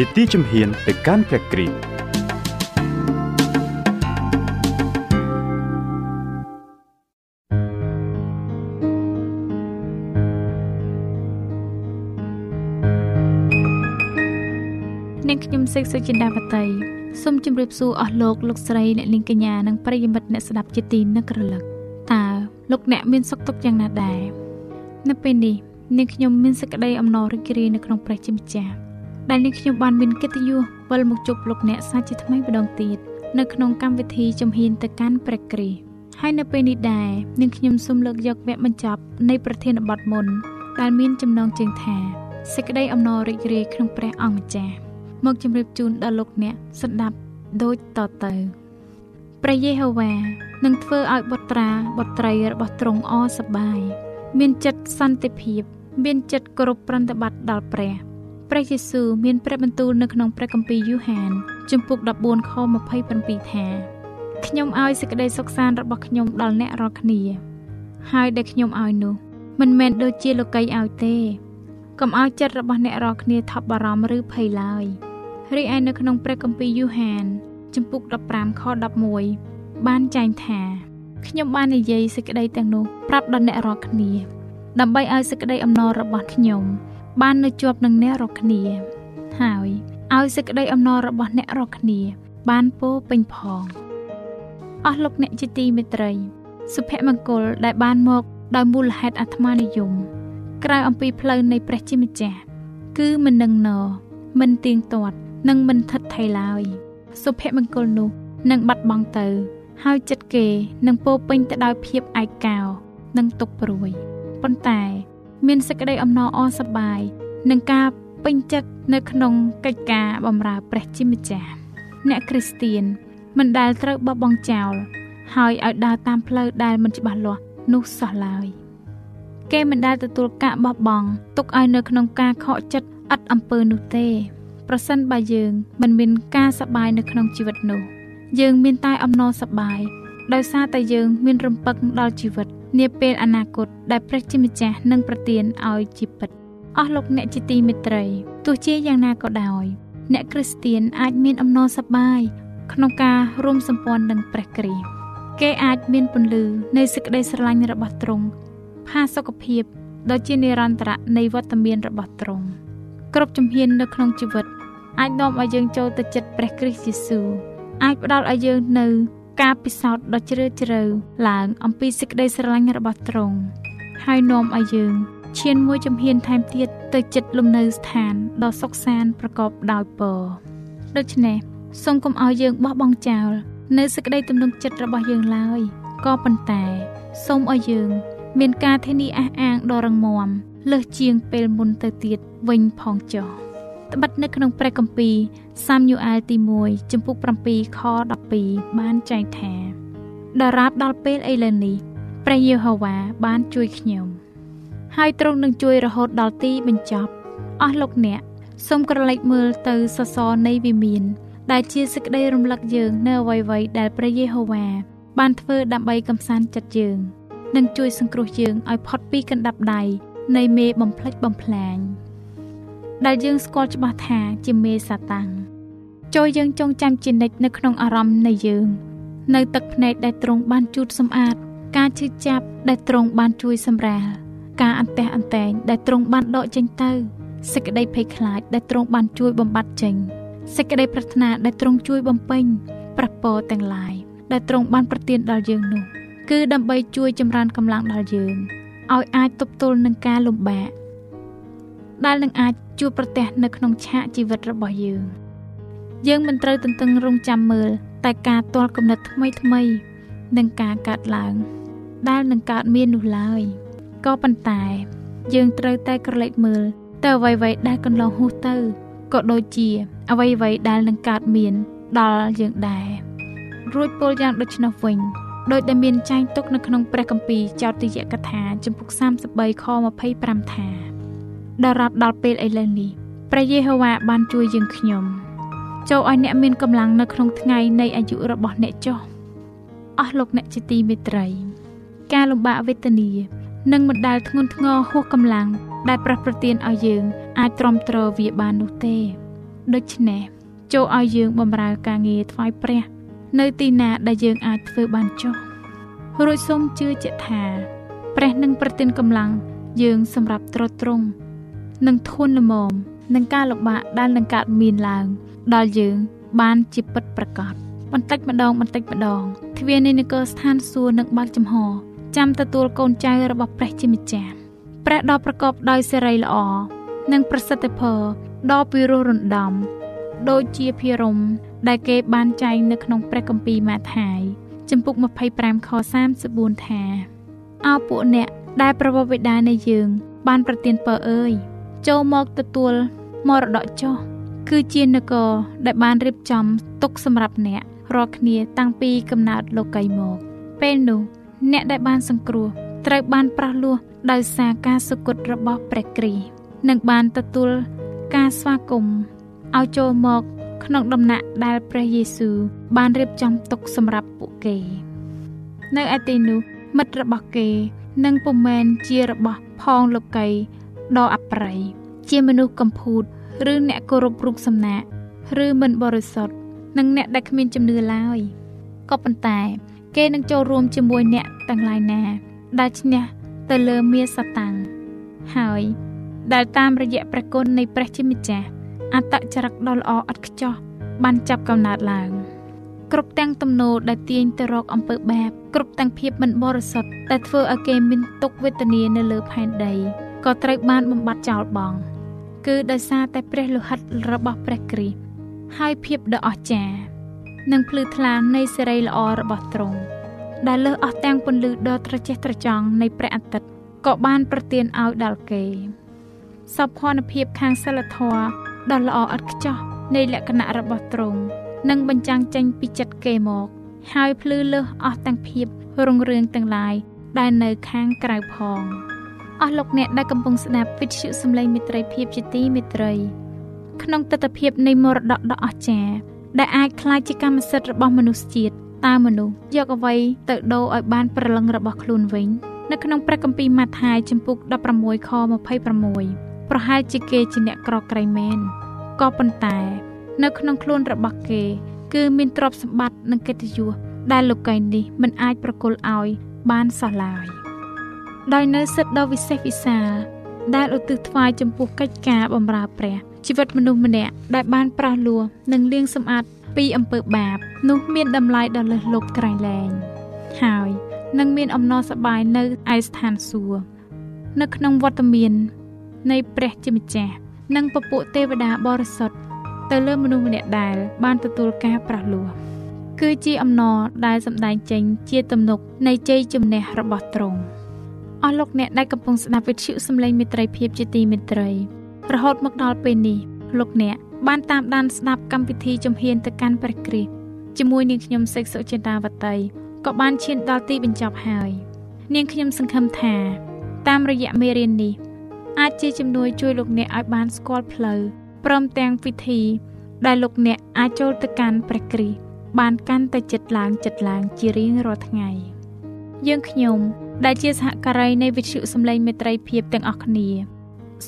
នីតិជំហានទៅកាន់ព្រះគ្រីស្ទនាងខ្ញុំសេកសុចិន្តាវតីសូមជម្រាបសួរអស់លោកលោកស្រីអ្នកនាងកញ្ញានិងប្រិយមិត្តអ្នកស្ដាប់ជាទីនឹករលឹកតើលោកអ្នកមានសុខទុក្ខយ៉ាងណាដែរនៅពេលនេះនាងខ្ញុំមានសេចក្តីអំណររីករាយនៅក្នុងព្រះជាម្ចាស់ ដែលនាងខ្ញុំបានមានកិត្តិយសវិលមកជួបលោកអ្នកសាជាថ្មីម្ដងទៀតនៅក្នុងកម្មវិធីជំហានទៅកាន់ព្រះគ្រីស្ទហើយនៅពេលនេះដែរនាងខ្ញុំសូមលើកយកវគ្គបញ្ចប់នៃប្រធានបទមុនដែលមានចំណងជើងថាសេចក្តីអំណររីករាយក្នុងព្រះអង្គម្ចាស់មកជម្រាបជូនដល់លោកអ្នកស្ដាប់ដូចតទៅព្រះយេហូវ៉ានឹងធ្វើឲ្យបុត្រាបុត្រីរបស់ទ្រង់អសប្បាយមានចិត្តសន្តិភាព មានចិត្តគោរពប្រតិបត្តិដល់ព្រះ ព្រះយេស៊ូវមានព្រះបន្ទូលនៅក្នុងព្រះគម្ពីរយូហានជំពូក14ខ27ថាខ្ញុំឲ្យសេចក្តីសុខសាន្តរបស់ខ្ញុំដល់អ្នករាល់គ្នា ហើយដែលខ្ញុំឲ្យនោះ មិនមែនដូចជាលោកីឲ្យទេកុំឲ្យចិត្តរបស់អ្នករាល់គ្នាថប់បារម្ភឬភ័យឡើយរីឯនៅក្នុងព្រះគម្ពីរយូហានជំពូក15ខ11បានចែងថាខ្ញុំបាននិយាយសេចក្តីទាំងនោះប្រាប់ដល់អ្នករាល់គ្នា ដើម្បីឲ្យសេចក្តីអំណររបស់ខ្ញុំ បាននៅជាប់នឹងអ្នករាល់គ្នា ហើយឲ្យសេចក្តីអំណររបស់អ្នករាល់គ្នា បានពោពេញផងអស់លោកអ្នកជាទីមេត្រី សុភមង្គលដែលបានមកដោយមូលហេតុអាត្មានិយមក្រៅអំពីផ្លូវនៃព្រះជាម្ចាស់គឺមិននឹងណមិនទៀងទាត់និងមិនថិតថេរឡើយសុភមង្គលនោះនឹងបាត់បង់ទៅ ហើយចិត្តគេនឹងពោពេញទៅដោយភាពឯកោ និងទុក្ខព្រួយប៉ុន្តែ មានសេចក្តីអំណរអសប្បាយនិងការពេញចិត្តនៅក្នុងកិច្ចការបម្រើព្រះជាម្ចាស់អ្នកគ្រីស្ទៀនមិនដែលត្រូវបោះបង់ចោលហើយឲ្យដើរតាមផ្លូវដែលមិនច្បាស់លាស់នោះសោះឡើយគេមិនដែលទទួលការបោះបង់ទុកឲ្យនៅក្នុងការខកចិត្តឥតអំពើនោះទេ ប្រសិនបើយើងមិនមានការសប្បាយនៅក្នុងជីវិតនោះ យើងមានតែអំណរសប្បាយដោយសារតែយើងមានរំពឹងដល់ជីវិត នាពេលអនាគតដែលព្រះជាម្ចាស់នឹងប្រទានឲ្យជាពិតអស់លោកអ្នកជាទីមេត្រីទោះជាយ៉ាងណាក៏ដោយអ្នកគ្រីស្ទៀនអាចមានអំណរសប្បាយក្នុងការរួមសម្ព័ន្ធនឹងព្រះគ្រីស្ទគេអាចមានពន្លឺនៃសេចក្តីស្រឡាញ់របស់ទ្រង់ផាសុកភាពដ៏ជានិរន្តរៈនៃវត្តមានរបស់ទ្រង់គ្រប់ជំហាននៅក្នុងជីវិតអាចនាំឲ្យយើងចូលទៅចិត្តព្រះគ្រីស្ទយេស៊ូវអាចផ្ដល់ឲ្យយើងនៅ ការពិសោធន៍ដ៏ជ្រាលជ្រៅឡើងអំពីសេចក្តីស្រឡាញ់របស់ទ្រង់ហើយនាំឲ្យយើងឈានមួយជំហានថែមទៀតទៅចិត្តលំនៅស្ថានដ៏សុខសាន្តប្រកបដោយពរដូច្នេះសូមកុំឲ្យយើងបោះបង់ចោលនៅសេចក្តីទំនុកចិត្តរបស់យើងឡើយក៏ប៉ុន្តែសូមឲ្យយើង មានការធានាអះអាងដ៏រឹងមាំលើសជាងពេលមុនទៅទៀតវិញផងចុះ ត្បិតនៅក្នុងព្រះគម្ពីរសាមយូអែលទី1ចំពុក7ខ12បានចែងថាដរាបដល់ពេលឥឡូវនេះព្រះយេហូវ៉ាបានជួយខ្ញុំ ហើយទ្រង់នឹងជួយរហូតដល់ទីបញ្ចប់អស់លោកអ្នកសូមក្រឡេកមើលទៅសសរនៃវិមាន ដែលជាសេចក្តីរំលឹកយើងនៅអ្វីៗដែលព្រះយេហូវ៉ាបានធ្វើដើម្បីកំសាន្តចិត្តយើង និងជួយសង្គ្រោះយើងឲ្យផុតពីកណ្ដាប់ដៃនៃមេបំផ្លិចបំផ្លាញ ដែលយើងស្គាល់ច្បាស់ថាជាមេសាតាំងចូលយើងចងចាំជានិច្ចនៅក្នុងអារម្មណ៍នៃយើង នៅទឹកភ្នែកដែលទ្រង់បានជូតសម្អាត ការឈឺចាប់ដែលទ្រង់បានជួយសម្រាលការអន្ទះអន្តែងដែលទ្រង់បានដកចេញទៅសេចក្តីភ័យខ្លាចដែលទ្រង់បានជួយបំបត្តិចេញសេចក្តីប្រាថ្នាដែលទ្រង់ជួយបំពេញប្រពរទាំងឡាយដែលទ្រង់បានប្រទានដល់យើងនោះគឺដើម្បីជួយចម្រើនកម្លាំងដល់យើងឲ្យអាចទប់ទល់នឹងការលំបាក ដែលនឹងអាចជួបប្រទះនៅក្នុងឆាកជីវិតរបស់យើងយើងមិនត្រូវទន្ទឹងរង់ចាំមើលតែការទាល់គំនិតថ្មីថ្មីនឹងការកើតឡើងដែលនឹងកើតមាននោះឡើយក៏ប៉ុន្តែ យើងត្រូវតែក្រឡេកមើលទៅអ្វីៗដែលកន្លងហួសទៅក៏ដូចជា អ្វីៗដែលនឹងកើតមានដល់យើងដែររួចពោលយ៉ាងដូចនោះវិញដោយដែលមានចែងទុកនៅក្នុងព្រះគម្ពីរចោទយកថា ចំពុក33ខ25ថា ដល់រាប់ដល់ពេលឥឡូវនេះព្រះយេហូវ៉ាបានជួយយើងខ្ញុំចូលឲ្យអ្នកមានកម្លាំងនៅក្នុងថ្ងៃនៃអាយុរបស់អ្នកចុះអស់លោកអ្នកជាទីមេត្រី ការលំបាកវេទនានឹងមិនដែលធ្ងន់ធ្ងរហួសកម្លាំងដែលប្រះប្រទានឲ្យយើងអាចទ្រាំទ្រវាបាននោះទេដូច្នេះចូលឲ្យយើងបម្រើការងារថ្វាយព្រះ នៅទីណាដែលយើងអាចធ្វើបានចុះរួចសូមជឿជាក់ថា ព្រះនឹងប្រទានកម្លាំងយើងសម្រាប់ទ្រទ្រង់ និងធន់ល្មមនឹងការលំបាកដែលនឹងកើតមានឡើង ដល់យើង បានជាពិតប្រាកដបន្តិចម្ដងបន្តិចម្ដងទ្វារនៃនគរស្ថានសួគ៌នឹងបើកចំហចាំទទួលកូនចៅរបស់ព្រះជាម្ចាស់ព្រះដ៏ប្រកបដោយសេរីល្អនិងប្រសិទ្ធិផលដ៏ពិរោះរណ្ដំដូចជាភិរមដែលគេបានចែងនៅក្នុងព្រះគម្ពីរម៉ាថាយចំពុក25ខ34ថាអោពួកអ្នកដែលប្រវត្តិវិដានៃយើង បានប្រទានពរអើយ ចូលមកទទួលមរតកចុះគឺជានគរដែលបានរៀបចំទុកសម្រាប់អ្នករាល់គ្នាតាំងពីកំណើតលោកីមក ពេលនោះអ្នកដែលបានសង្គ្រោះត្រូវបានប្រោះលោះដោយសារការសុគតរបស់ព្រះគ្រីស្ទនិងបានទទួលការស្វាគមន៍ឲ្យចូលមកក្នុងដំណាក់ដែលព្រះយេស៊ូវបានរៀបចំទុកសម្រាប់ពួកគេ នៅឯទីនោះមិត្តរបស់គេនឹងពុំមែនជារបស់ផងលោកី ដ៏អប្រ័យជាមនុស្សកំពូតឬអ្នកគោរពរូបសំណាកឬមិនបរិសុទ្ធនិងអ្នកដែលគ្មានជំនឿឡើយក៏ប៉ុន្តែ គេនឹងចូលរួមជាមួយអ្នកទាំងឡាយណា ដែលឈ្នះទៅលើមាសតាំងហើយដែលតាមរយៈព្រះគុណនៃព្រះជាម្ចាស់អត្តចរិតដ៏ល្អឥតខ្ចោះបានចាប់កំណើតឡើងគ្រប់ទាំងទំនោរដែលទាញទៅរកអំពើបាបគ្រប់ទាំងភាពមិនបរិសុទ្ធដែលធ្វើឲ្យគេមានទុក្ខវេទនានៅលើផែនដី ក៏ត្រូវបានបំបត្តិចោលបង់គឺដោយសារតែព្រះលោហិតរបស់ព្រះគ្រីស្ទហើយភាពដ៏អស្ចារ្យនិងភ្លឺថ្លានៃសេរីល្អរបស់ទ្រង់ដែលលើសអស់ទាំងពន្លឺដ៏ត្រចះត្រចង់នៃព្រះអាទិត្យក៏បានប្រទានឲ្យដល់គេសោភ័ណភាពខាងសិលធម៌ដ៏ល្អឥតខ្ចោះនៃលក្ខណៈរបស់ទ្រង់នឹងបញ្ចាំងចេញពីចិត្តគេមក ហើយភ្លឺលើសអស់ទាំងភាពរុងរឿងទាំងឡាយដែលនៅខាងក្រៅផង អស់លោកអ្នកដែលកំពុងស្ដាប់វិទ្យុសំឡេងមិត្តភាពជាទីមេត្រី ក្នុងទស្សនវិជ្ជានៃមរតកដ៏អស្ចារ្យដែលអាចក្លាយជាកម្មសិទ្ធិរបស់មនុស្សជាតិតើមនុស្សយកអ្វីទៅដូរឲ្យបានប្រលឹងរបស់ខ្លួនវិញ នៅក្នុងព្រះគម្ពីរម៉ាថាយចំពុក16ខ26ប្រហែលជាគេជាអ្នកក្រក្រៃមែនក៏ប៉ុន្តែ នៅក្នុងខ្លួនរបស់គេ គឺមានទ្រព្យសម្បត្តិនិងកិត្តិយសដែលលោកីនេះមិនអាចប្រគល់ឲ្យបានសោះឡើយ ដោយនៅសិទ្ធិដ៏វិសេសវិសាលដែលឧទ្ទិសថ្វាយចំពោះកិច្ចការបម្រើព្រះជីវិតមនុស្សម្នាក់ដែលបានប្រោះលោះនិងលាងសម្អាតពីអំពើបាប នោះមានតម្លៃដ៏លើសលប់ក្រៃលែងហើយនឹងមានអំណរសប្បាយនៅឯស្ថានសួគ៌នៅក្នុងវត្តមាន នៃព្រះជាម្ចាស់និងពពួកទេវតាបរិសុទ្ធទៅលើមនុស្សម្នាក់ដែល បានទទួលការប្រោះលោះគឺជាអំណរដែលសម្ដែងចេញជាទំនុកនៃជ័យជំនះរបស់ទ្រង់ អស់លោកអ្នកដែលកំពុងស្ដាប់វិទ្យុសំឡេងមេត្រីភាពជាទីមេត្រី រហូតមកដល់ពេលនេះលោកអ្នកបានតាមដានស្ដាប់កម្មវិធីជំហានទៅកាន់ព្រះគ្រីស្ទជាមួយនាងខ្ញុំសេកសុចិន្តាវតីក៏បានឈានដល់ទីបញ្ចប់ហើយ នាងខ្ញុំសង្ឃឹមថា តាមរយៈមេរៀននេះ អាចជាជំនួយជួយលោកអ្នកឲ្យបានស្គាល់ផ្លូវព្រមទាំងវិធី ដែលលោកអ្នកអាចចូលទៅកាន់ព្រះគ្រីស្ទបានកាន់តែចិត្តឡើងចិត្តឡើងជារៀងរាល់ថ្ងៃ យើងខ្ញុំ ដែលជាសហការីនៃវិទ្យុសំឡេងមេត្រីភាពទាំងអស់គ្នា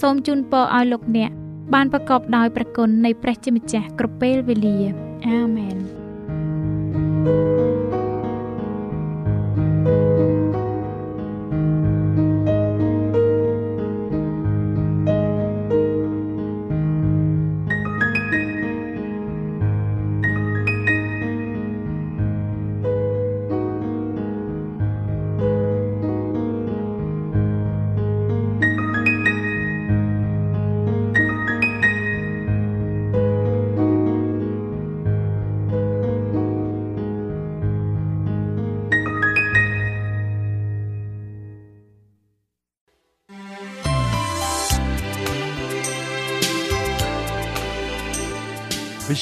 សូមជូនពរឲ្យលោកអ្នក បានប្រកបដោយព្រះគុណនៃព្រះជាម្ចាស់គ្រប់ពេលវេលាអាមែន thank you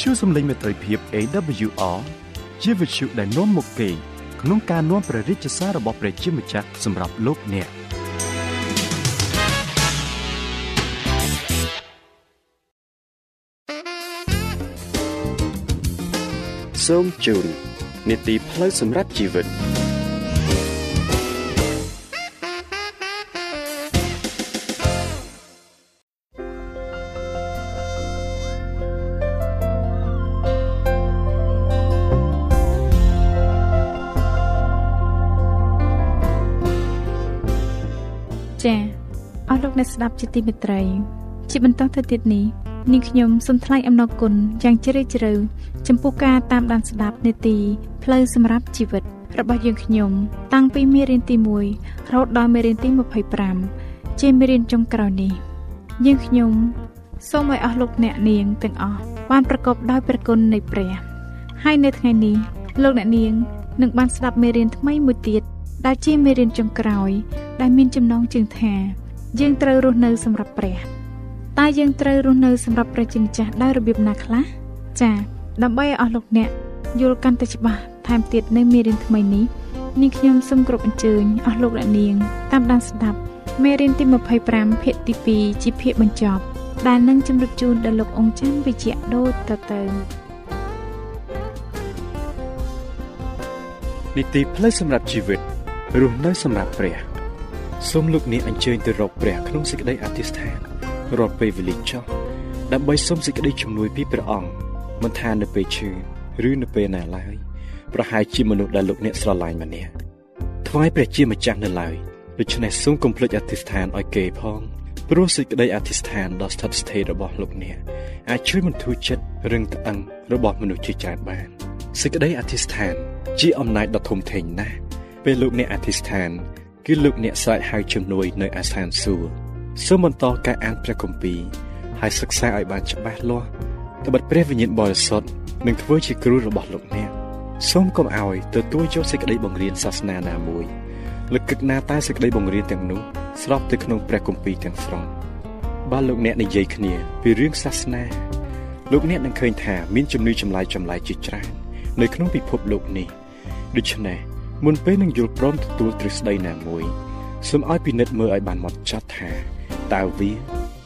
ទ្យុសំឡេងមេត្រីភាព AWR ជាវិទ្យុដែលនាំមកពីក្នុងការនាំព្រះរាជសាររបស់ព្រះជាម្ចាស់សម្រាប់លោកអ្នកសូមជូននីតិផ្លូវសម្រាប់ជីវិត អស់លោកអ្នកស្ដាប់ជាទីមេត្រី ជាបន្តទៅទៀតនេះនាងខ្ញុំសូមថ្លែងអំណរគុណយ៉ាងជ្រាលជ្រៅចំពោះការតាមដានស្ដាប់នេតិផ្លូវសម្រាប់ជីវិត របស់យើងខ្ញុំ តាំងពីមេរៀនទី1រហូតដល់មេរៀនទី25ជាមេរៀនចុងក្រោយនេះយើងខ្ញុំសូមឲ្យអស់លោកអ្នកនាងទាំងអស់បានប្រកបដោយព្រះគុណនៃព្រះហើយនៅថ្ងៃនេះលោកអ្នកនាងនឹងបានស្ដាប់មេរៀនថ្មីមួយទៀតដែលជាមេរៀនចុងក្រោយ ដែលមានចំណងជើងថា យើងត្រូវរស់នៅសម្រាប់ព្រះតើយើងត្រូវរស់នៅសម្រាប់ព្រះជាម្ចាស់ដោយរបៀបណាខ្លះចា៎ដើម្បីឲ្យអស់លោកអ្នកយល់កាន់តែច្បាស់ថែមទៀតនៅមេរៀនថ្មីនេះនាងខ្ញុំសូមគោរពអញ្ជើញអស់លោកអ្នកនាងតាមដានស្ដាប់មេរៀនទី25ភាគទី2ជាភាគបញ្ចប់ដែលនឹងជម្រាបជូនដល់លោកអង្គច័ន្ទវិជ្ជៈដូចតទៅនីតិផ្លូវសម្រាប់ជីវិតរស់នៅសម្រាប់ព្រះ សូមលោកអ្នកអញ្ជើញទៅរកព្រះក្នុងសេចក្តីអធិស្ឋានរាល់ពេលវេលាចុះដើម្បីសូមសេចក្តីជំនួយពីព្រះអង្គមិនថានៅពេលឈឺឬនៅពេលណាឡើយប្រហែលជាមនុស្សដែលលោកអ្នកស្រឡាញ់ម្នាក់ថ្វាយព្រះជាម្ចាស់នៅឡើយដូច្នេះសូមកុំភ្លេចអធិស្ឋានឲ្យគេផងព្រោះសេចក្តីអធិស្ឋានដ៏ស្ថិតស្ថេររបស់លោកអ្នកអាចជួយបន្ធូរចិត្តរឹងត្អឹងរបស់មនុស្សជាច្រើនបានសេចក្តីអធិស្ឋាន ជាអំណាចដ៏ធំធេងណាស់ពេលលោកអ្នកអធិស្ឋាន គឺលោកអ្នកស្រែកហៅជំនួយនៅអាស្ថានសួគ៌សូមបន្តការអានព្រះគម្ពីរហើយសិក្សាឲ្យបានច្បាស់លាស់ត្បិតព្រះវិញ្ញាណបរិសុទ្ធនឹងធ្វើជាគ្រូរបស់លោកអ្នកសូមកុំឲ្យទទួលយកសេចក្តីបង្រៀនសាសនាណាមួយលើកគិតណាតែសេចក្តីបង្រៀនទាំងនោះស្របទៅក្នុងព្រះគម្ពីរទាំងស្រុងបើលោកអ្នកនិយាយគ្នាពីរឿងសាសនាលោកអ្នកនឹងឃើញថាមានជំនឿចម្លែកចម្លែកជាច្រើននៅក្នុងពិភពលោកនេះដូច្នេះ មុនពេលនឹងយល់ព្រមទទួលទ្រឹស្ដីណាមួយសូមឲ្យពិនិត្យមើលឲ្យបានហ្មត់ចត់ថាតើវា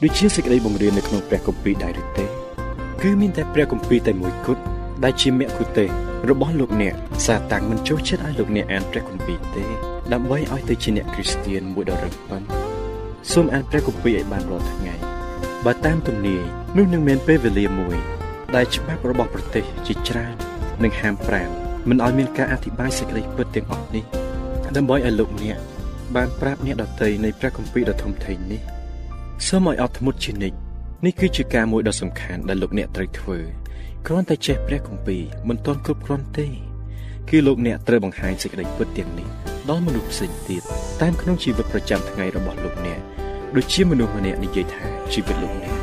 ដូចជាសេចក្តីបង្រៀននៅក្នុងព្រះគម្ពីរដែរឬទេ គឺមានតែព្រះគម្ពីរតែមួយគត់ដែលជាមគ្គុទេសរបស់លោកអ្នកសាតាំងមិនចូលចិត្តឲ្យលោកអ្នកអានព្រះគម្ពីរទេដើម្បីឲ្យទៅជាអ្នកគ្រីស្ទៀនមួយដ៏រឹងប៉ឹងសូមអានព្រះគម្ពីរឲ្យបានរាល់ថ្ងៃបើតាមទំនាយនោះនឹងមានពេលវេលាមួយ ដែលច្បាប់របស់ប្រទេសជាច្រើននឹងហាមប្រាម មិនឲ្យមានការអធិប្បាយសេចក្តីពិតទាំងអស់នេះដើម្បីឲ្យលោកអ្នកបានប្រាប់អ្នកដតីនៃព្រះគម្ពីរដ៏ធំធេងនេះសូមឲ្យអត់ធ្មត់ជានិច្ចនេះគឺជាការមួយដ៏សំខាន់ដែលលោកអ្នកត្រូវធ្វើគ្រាន់តែចេះព្រះគម្ពីរមិនទាន់គ្រប់គ្រាន់ទេគឺលោកអ្នកត្រូវបង្ហាញសេចក្តីពិតទាំងនេះដល់មនុស្សផ្សេងទៀតតាមក្នុងជីវិតប្រចាំថ្ងៃរបស់លោកអ្នកដូចជាមនុស្សម្នាក់និយាយថាជីវិតលោកអ្នក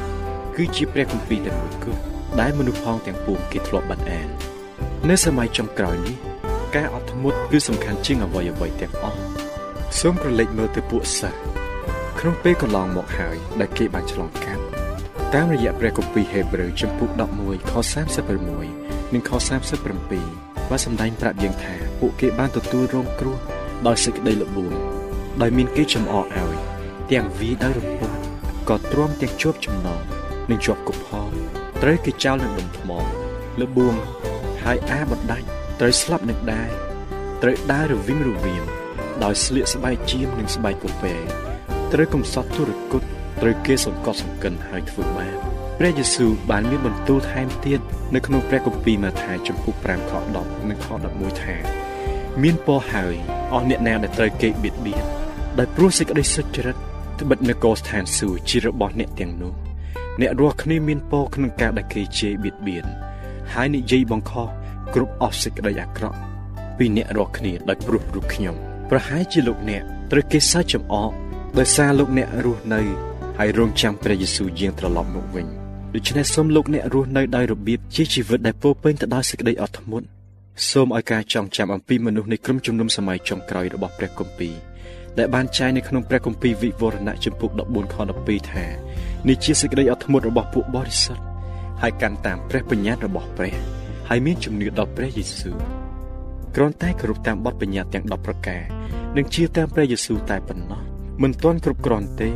គឺជាព្រះគម្ពីរតែមួយគត់ដែលមនុស្សផងទាំងពួងគេធ្លាប់បានអាន នៅសម័យចុងក្រោយនេះការអត់ធ្មត់គឺសំខាន់ជាងអ្វីអ្វីទាំងអស់សូមប្រឡេកមើលទៅពួកសិស្សក្នុងពេលកន្លងមកហើយដែលគេបានឆ្លងកាត់តាមរយៈព្រះគម្ពីរហេព្រើរចំពុក11ខ36និងខ37បានសម្ដែងប្រាប់យើងថាពួកគេបានទទួលរងគ្រោះដោយសេចក្តីល្បួងដោយមានគេចំអកឲ្យទាំងវាដោយរំពឹងក៏ទ្រាំទាំងជាប់ចំណងនិងជាប់គុកផងត្រូវគេចោលនឹងដុំថ្មល្បួង ហើយអាបណ្ដាច់ត្រូវស្លាប់នឹងដែរត្រូវដើររវិងរវាមដោយស្លៀកស្បែកជាមនិងស្បែកពពែត្រូវកំសត់ទុរគតត្រូវគេសង្កត់សង្កិនហើយធ្វើបាបព្រះយេស៊ូវបានមានបន្ទូលថែមទៀតនៅក្នុងព្រះគម្ពីរម៉ាថាយចំពុក5ខ10និងខ11ថាមានពរហើយអស់អ្នកណាដែលត្រូវគេបៀតបៀនដោយព្រោះសេចក្តីសុចរិតត្បិតនគរស្ថានសួគ៌ជារបស់អ្នកទាំងនោះអ្នករស់គ្នាមានពរក្នុងការដែលគេជេរបៀតបៀន ហើយនិយាយបង្ខំគ្រប់អស់សេចក្តីអាក្រក់ពីអ្នករស់គ្នាដោយព្រោះរូបខ្ញុំប្រហែលជាលោកអ្នកត្រូវគេសើចចំអកដោយសារលោកអ្នករស់នៅហើយរងចាំព្រះយេស៊ូវយាងត្រឡប់មកវិញដូច្នេះសូមលោកអ្នករស់នៅដោយរបៀបជាជីវិតដែលពោពេញទៅដោយសេចក្តីអត់ធ្មត់សូមឲ្យការចងចាំអំពីមនុស្សនៃក្រុមជំនុំសម័យចុងក្រោយរបស់ព្រះគម្ពីរដែលបានចែងនៅក្នុងព្រះគម្ពីរវិវរណៈចំពុក14ខ12ថានេះជាសេចក្តីអត់ធ្មត់របស់ពួកបរិសុទ្ធ ហហើយកាន់តាមព្រះបញ្ញត្តិរបស់ព្រះហើយមានជំនឿដល់ព្រះយេស៊ូវគ្រាន់តែគោរពតាមបទបញ្ញត្តិទាំង10ប្រការនិងជឿតាមព្រះយេស៊ូវតែប៉ុណ្ណោះមិនទាន់គ្រប់គ្រាន់ទេ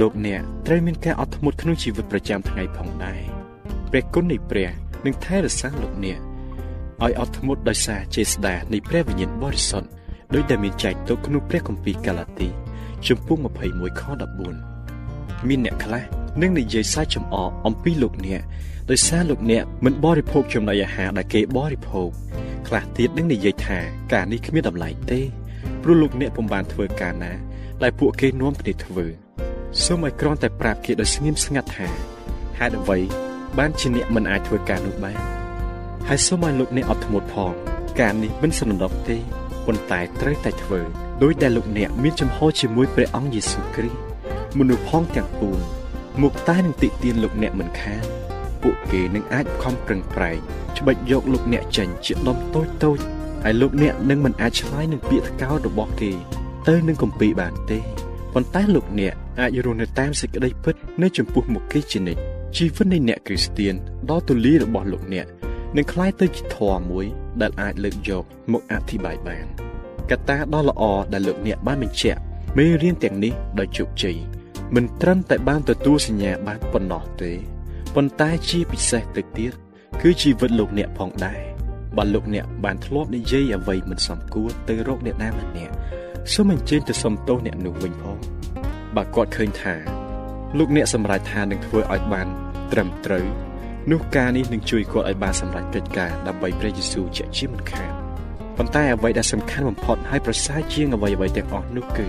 លោកអ្នកត្រូវមានការអត់ធ្មត់ក្នុងជីវិតប្រចាំថ្ងៃផងដែរព្រះគុណនៃព្រះនឹងថែរក្សាលោកអ្នកឲ្យអត់ធ្មត់ដោយសារចេស្តានៃព្រះវិញ្ញាណបរិសុទ្ធដោយដែលមានចែកទុកក្នុងព្រះគម្ពីរកាឡាទី ជំពូក21ខ14មានអ្នកខ្លះ នឹងនិយាយសាច់ចំអកអំពីលោកអ្នកដោយសារលោកអ្នកមិនបរិភោគចំណីអាហារដែលគេបរិភោគខ្លះទៀតនឹងនិយាយថាការនេះគ្មានតម្លៃទេព្រោះលោកអ្នកពុំបានធ្វើការណាដែលពួកគេនាំគ្នាធ្វើសូមឲ្យគ្រាន់តែប្រាប់គេដោយស្ងៀមស្ងាត់ថាហេតុអ្វីបានជាអ្នកមិនអាចធ្វើការនោះបានហើយសូមឲ្យលោកអ្នកអត់ធ្មត់ផងការនេះមិនសំដប់ទេប៉ុន្តែត្រូវតែធ្វើដោយដែលលោកអ្នកមានចំហជាមួយព្រះអង្គយេស៊ូវគ្រីស្ទមនុស្សផងទាំងពួង មកតែនឹងតិទៀនលោកអ្នកមិនខានពួកគេនឹងអាចខំប្រឹងប្រែងច្បិចយកលោកអ្នកចេញជាដុំតូចតូចហើយលោកអ្នកនឹងមិនអាចឆ្លើយនឹងពាក្យថ្កោលរបស់គេ ទៅនឹងគម្ពីរបានទេប៉ុន្តែលោកអ្នកអាចរស់នៅតាមសេចក្តីពិតនៅចំពោះមុខគេជានិច្ចជីវិតនៃអ្នកគ្រីស្ទៀនដ៏ទូលាយរបស់លោកអ្នកនឹងคล้ายទៅជាធម៌មួយ ដែលអាចលើកយកមកអធិប្បាយបានកត្តាដ៏ល្អដែលលោកអ្នកបានបញ្ជាក់មេរៀនទាំងនេះដោយជោគជ័យ មិនត្រឹមតែបានទទួលសញ្ញាបានប៉ុណ្ណោះទេប៉ុន្តែជាពិសេសទៅទៀតគឺជីវិតលោកអ្នកផងដែរបើលោកអ្នកបានធ្លាប់និយាយអ្វីមិនសមគួរទៅរកអ្នកណាម្នាក់សូមអញ្ជើញទៅសុំទោសអ្នកនោះវិញផងបើគាត់ឃើញថាលោកអ្នកសម្រេចថានឹងធ្វើឲ្យបានត្រឹមត្រូវនោះការនេះនឹងជួយគាត់ឲ្យបានសម្រេចកិច្ចការដើម្បីព្រះយេស៊ូវជាជាមិនខានប៉ុន្តែអ្វីដែលសំខាន់បំផុតហើយប្រសើរជាងអ្វីអ្វីទាំងអស់នោះគឺ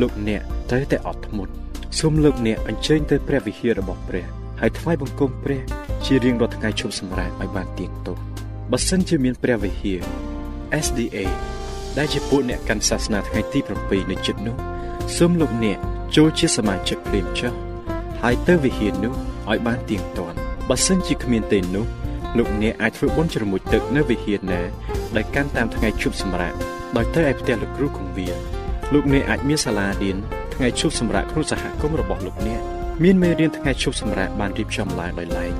លោកអ្នកត្រូវតែអត់ធ្មត់ សូមលោកអ្នកអញ្ជើញទៅព្រះវិហាររបស់ព្រះហើយថ្វាយបង្គំព្រះ ជារៀងរាល់ថ្ងៃជប់សម្រាប់ឲ្យបានទៀងទាត់បើសិនជាមានព្រះវិហារ SDA ដែលជាពួកអ្នកកាន់សាសនាថ្ងៃទី7នៅជិតនោះសូមលោកអ្នកចូលជាសមាជិកព្រាមចុះហើយទៅវិហារនោះឲ្យបានទៀងទាត់បើសិនជាគ្មានទេនោះលោកអ្នកអាចធ្វើបុណ្យជ្រមុជទឹកនៅវិហារណាដែលកាន់តាមថ្ងៃជប់សម្រាប់ដោយទៅឯផ្ទះលោកគ្រូគង្វាលលោកអ្នកអាចមានសាលារៀន ថ្ងៃជប់សម្រាប់គ្រូសហគមន៍របស់លោកអ្នកមានមេរៀនថ្ងៃជប់សម្រាប់បានរៀបចំឡើងដោយឡែក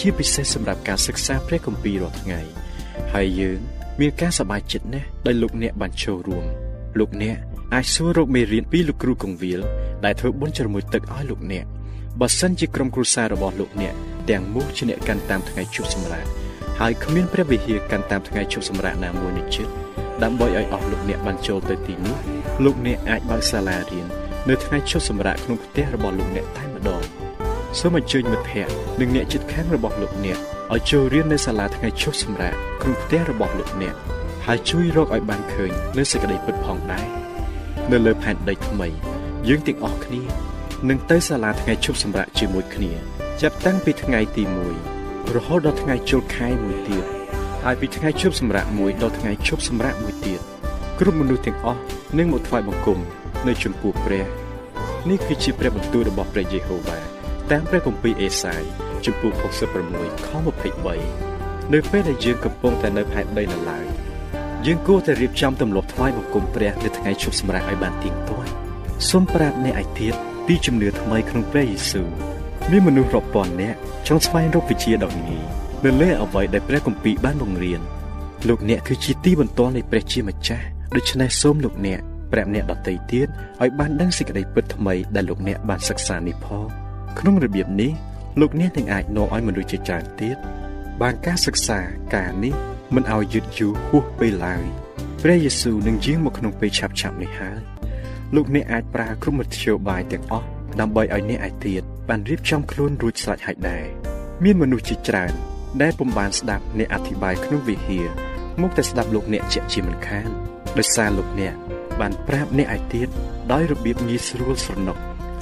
ជាពិសេសសម្រាប់ការសិក្សាព្រះគម្ពីររាល់ថ្ងៃហើយយើងមានការសប្បាយចិត្តណាស់ដែលលោកអ្នកបានចូលរួមលោកអ្នកអាចសួររកមេរៀនពីលោកគ្រូកងវិលដែលធ្វើបុណ្យជ្រមុជទឹកឲ្យលោកអ្នកបើសិនជាក្រុមគ្រួសាររបស់លោកអ្នកទាំងមូលជាអ្នកកាន់តាមថ្ងៃជប់សម្រាប់ហើយគ្មានព្រះវិហារកាន់តាមថ្ងៃជប់សម្រាប់ណាមួយនេះជិតដើម្បីឲ្យអស់លោកអ្នកបានចូលទៅទីនោះលោកអ្នកអាចបើកសាលារៀន នៅថ្ងៃជប់សម្រាប់ក្នុងផ្ទះរបស់លោកអ្នកតែម្ដងសូមអញ្ជើញមិត្តភ័ក្តិនិងអ្នកជិតខាងរបស់លោកអ្នកឲ្យចូលរៀននៅសាលាថ្ងៃជប់សម្រាប់ក្នុងផ្ទះរបស់លោកអ្នកហើយជួយរកឲ្យបានឃើញនៅសេចក្តីពិតផងដែរនៅលើផែនដីថ្មី យើងទាំងអស់គ្នានឹងទៅសាលាថ្ងៃជប់សម្រាប់ជាមួយគ្នា ចាប់តាំងពីថ្ងៃទី1រហូតដល់ថ្ងៃចូលខែមួយទៀតហើយពីថ្ងៃជប់សម្រាប់មួយដល់ថ្ងៃជប់សម្រាប់មួយទៀតគ្រប់មនុស្សទាំងអស់នឹងមកថ្វាយបង្គំ នៅចំពោះព្រះនេះគឺជាព្រះបន្ទូលរបស់ព្រះយេហូវ៉ាតាមព្រះគម្ពីរអេសាយចំពោះ66ខ23នៅពេលដែលយើងកំពុងតែនៅផែនដីនៅឡើយយើងគួរតែរៀបចំទម្លាប់ថ្វាយបង្គំព្រះនៅថ្ងៃជប់សម្រាប់ឲ្យបានទៀងទាត់សូមប្រាប់អ្នកឯទៀតពីជំនឿថ្មីក្នុងព្រះយេស៊ូវមានមនុស្សរាប់ពាន់នាក់ចង់ស្វែងរកវិជ្ជាដ៏ងាយនៅលើអ្វីដែលព្រះគម្ពីរបានបង្រៀនលោកអ្នកគឺជាទីបន្ទាល់នៃព្រះជាម្ចាស់ដូច្នេះសូមលោកអ្នក ប្រាប់អ្នកដទៃទៀតឲ្យបានដឹងសេចក្តីពិតថ្មីដែលលោកអ្នកបានសិក្សានេះផងក្នុងរបៀបនេះលោកអ្នកនឹងអាចនាំឲ្យមនុស្សជាច្រើនទៀតបានការសិក្សាការនេះមិនឲ្យយឺតយូរហួសពេលឡើយព្រះយេស៊ូវនឹងយាងមកក្នុងពេលឆាប់ៗនេះហើយលោកអ្នកអាចប្រើគ្រប់មធ្យោបាយទាំងអស់ដើម្បីឲ្យអ្នកឯទៀតបានរៀបចំខ្លួនរួចស្រេចហើយដែរមានមនុស្សជាច្រើនដែលពុំបានស្ដាប់អ្នកអធិប្បាយក្នុងវិហារមកតែស្ដាប់លោកអ្នកជាជាមិនខានដោយសារលោកអ្នក បានប្រាប់អ្នកឯទៀតដោយរបៀបងាយស្រួលស្រណុក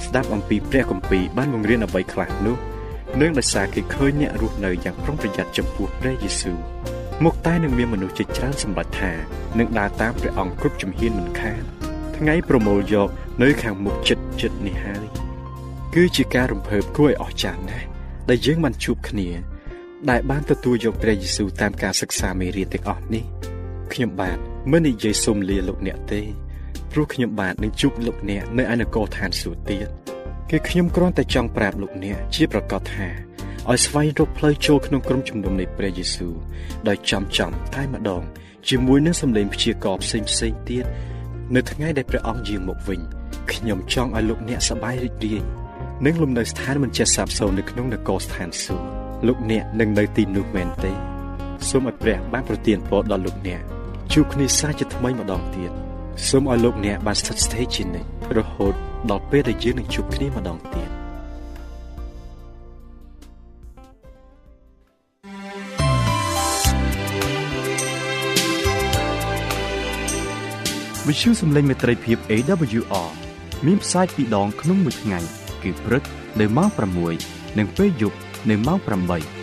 ស្ដាប់អំពីព្រះគម្ពីរបានបង្រៀនអ្វីខ្លះនោះនឹងដោយសារគេឃើញអ្នករស់នៅយ៉ាងប្រុងប្រយ័ត្នចំពោះព្រះយេស៊ូវមកតែនឹងមានមនុស្សជាច្រើនសម្រេចថានឹងដើរតាមព្រះអង្គគ្រប់ជំហានមិនខានថ្ងៃប្រមូលយកនៅខាងមុខចិត្តចិត្តនេះហើយគឺជាការរំភើបគួរឲ្យអស្ចារ្យណាស់ដែលយើងបានជួបគ្នា ដែលបានទទួលយកព្រះយេស៊ូវតាមការសិក្សាមេរៀនទាំងអស់នេះខ្ញុំបាទមិននិយាយសុំលាលោកអ្នកទេ ព្រោះខ្ញុំបាទនឹងជួបលោកអ្នកនៅឯនគរឋានសួគ៌ទៀតគឺខ្ញុំគ្រាន់តែចង់ប្រាប់លោកអ្នកជាប្រកាសថាឲ្យស្វែងរកផ្លូវចូលក្នុងក្រុមជំនុំនៃព្រះយេស៊ូវដោយចំចំតែម្ដង ជាមួយនឹងសម្លេងព្យាករផ្សេងផ្សេងទៀតនៅថ្ងៃដែលព្រះអង្គយាងមកវិញខ្ញុំចង់ឲ្យលោកអ្នកសប្បាយរីករាយនិងលំនៅស្ថានមិនចេះសាបសូន្យនៅក្នុងនគរស្ថានសួគ៌លោកអ្នកនឹងនៅទីនោះមែនទេសូមឲ្យព្រះបានប្រទានពរដល់លោកអ្នកជួបគ្នាសាជាថ្មីម្ដងទៀត សូមឲ្យលោកអ្នកបានស្ថិតស្ថេរជានិច្ចរហូតដល់ពេលដែលយើងនឹងជួបគ្នាម្ដងទៀតវិទ្យុសំឡេងមេត្រីភាព AWR មានផ្សាយពីរដងក្នុងមួយថ្ងៃ គឺព្រឹកនៅម៉ោង6និងពេលយប់នៅម៉ោង8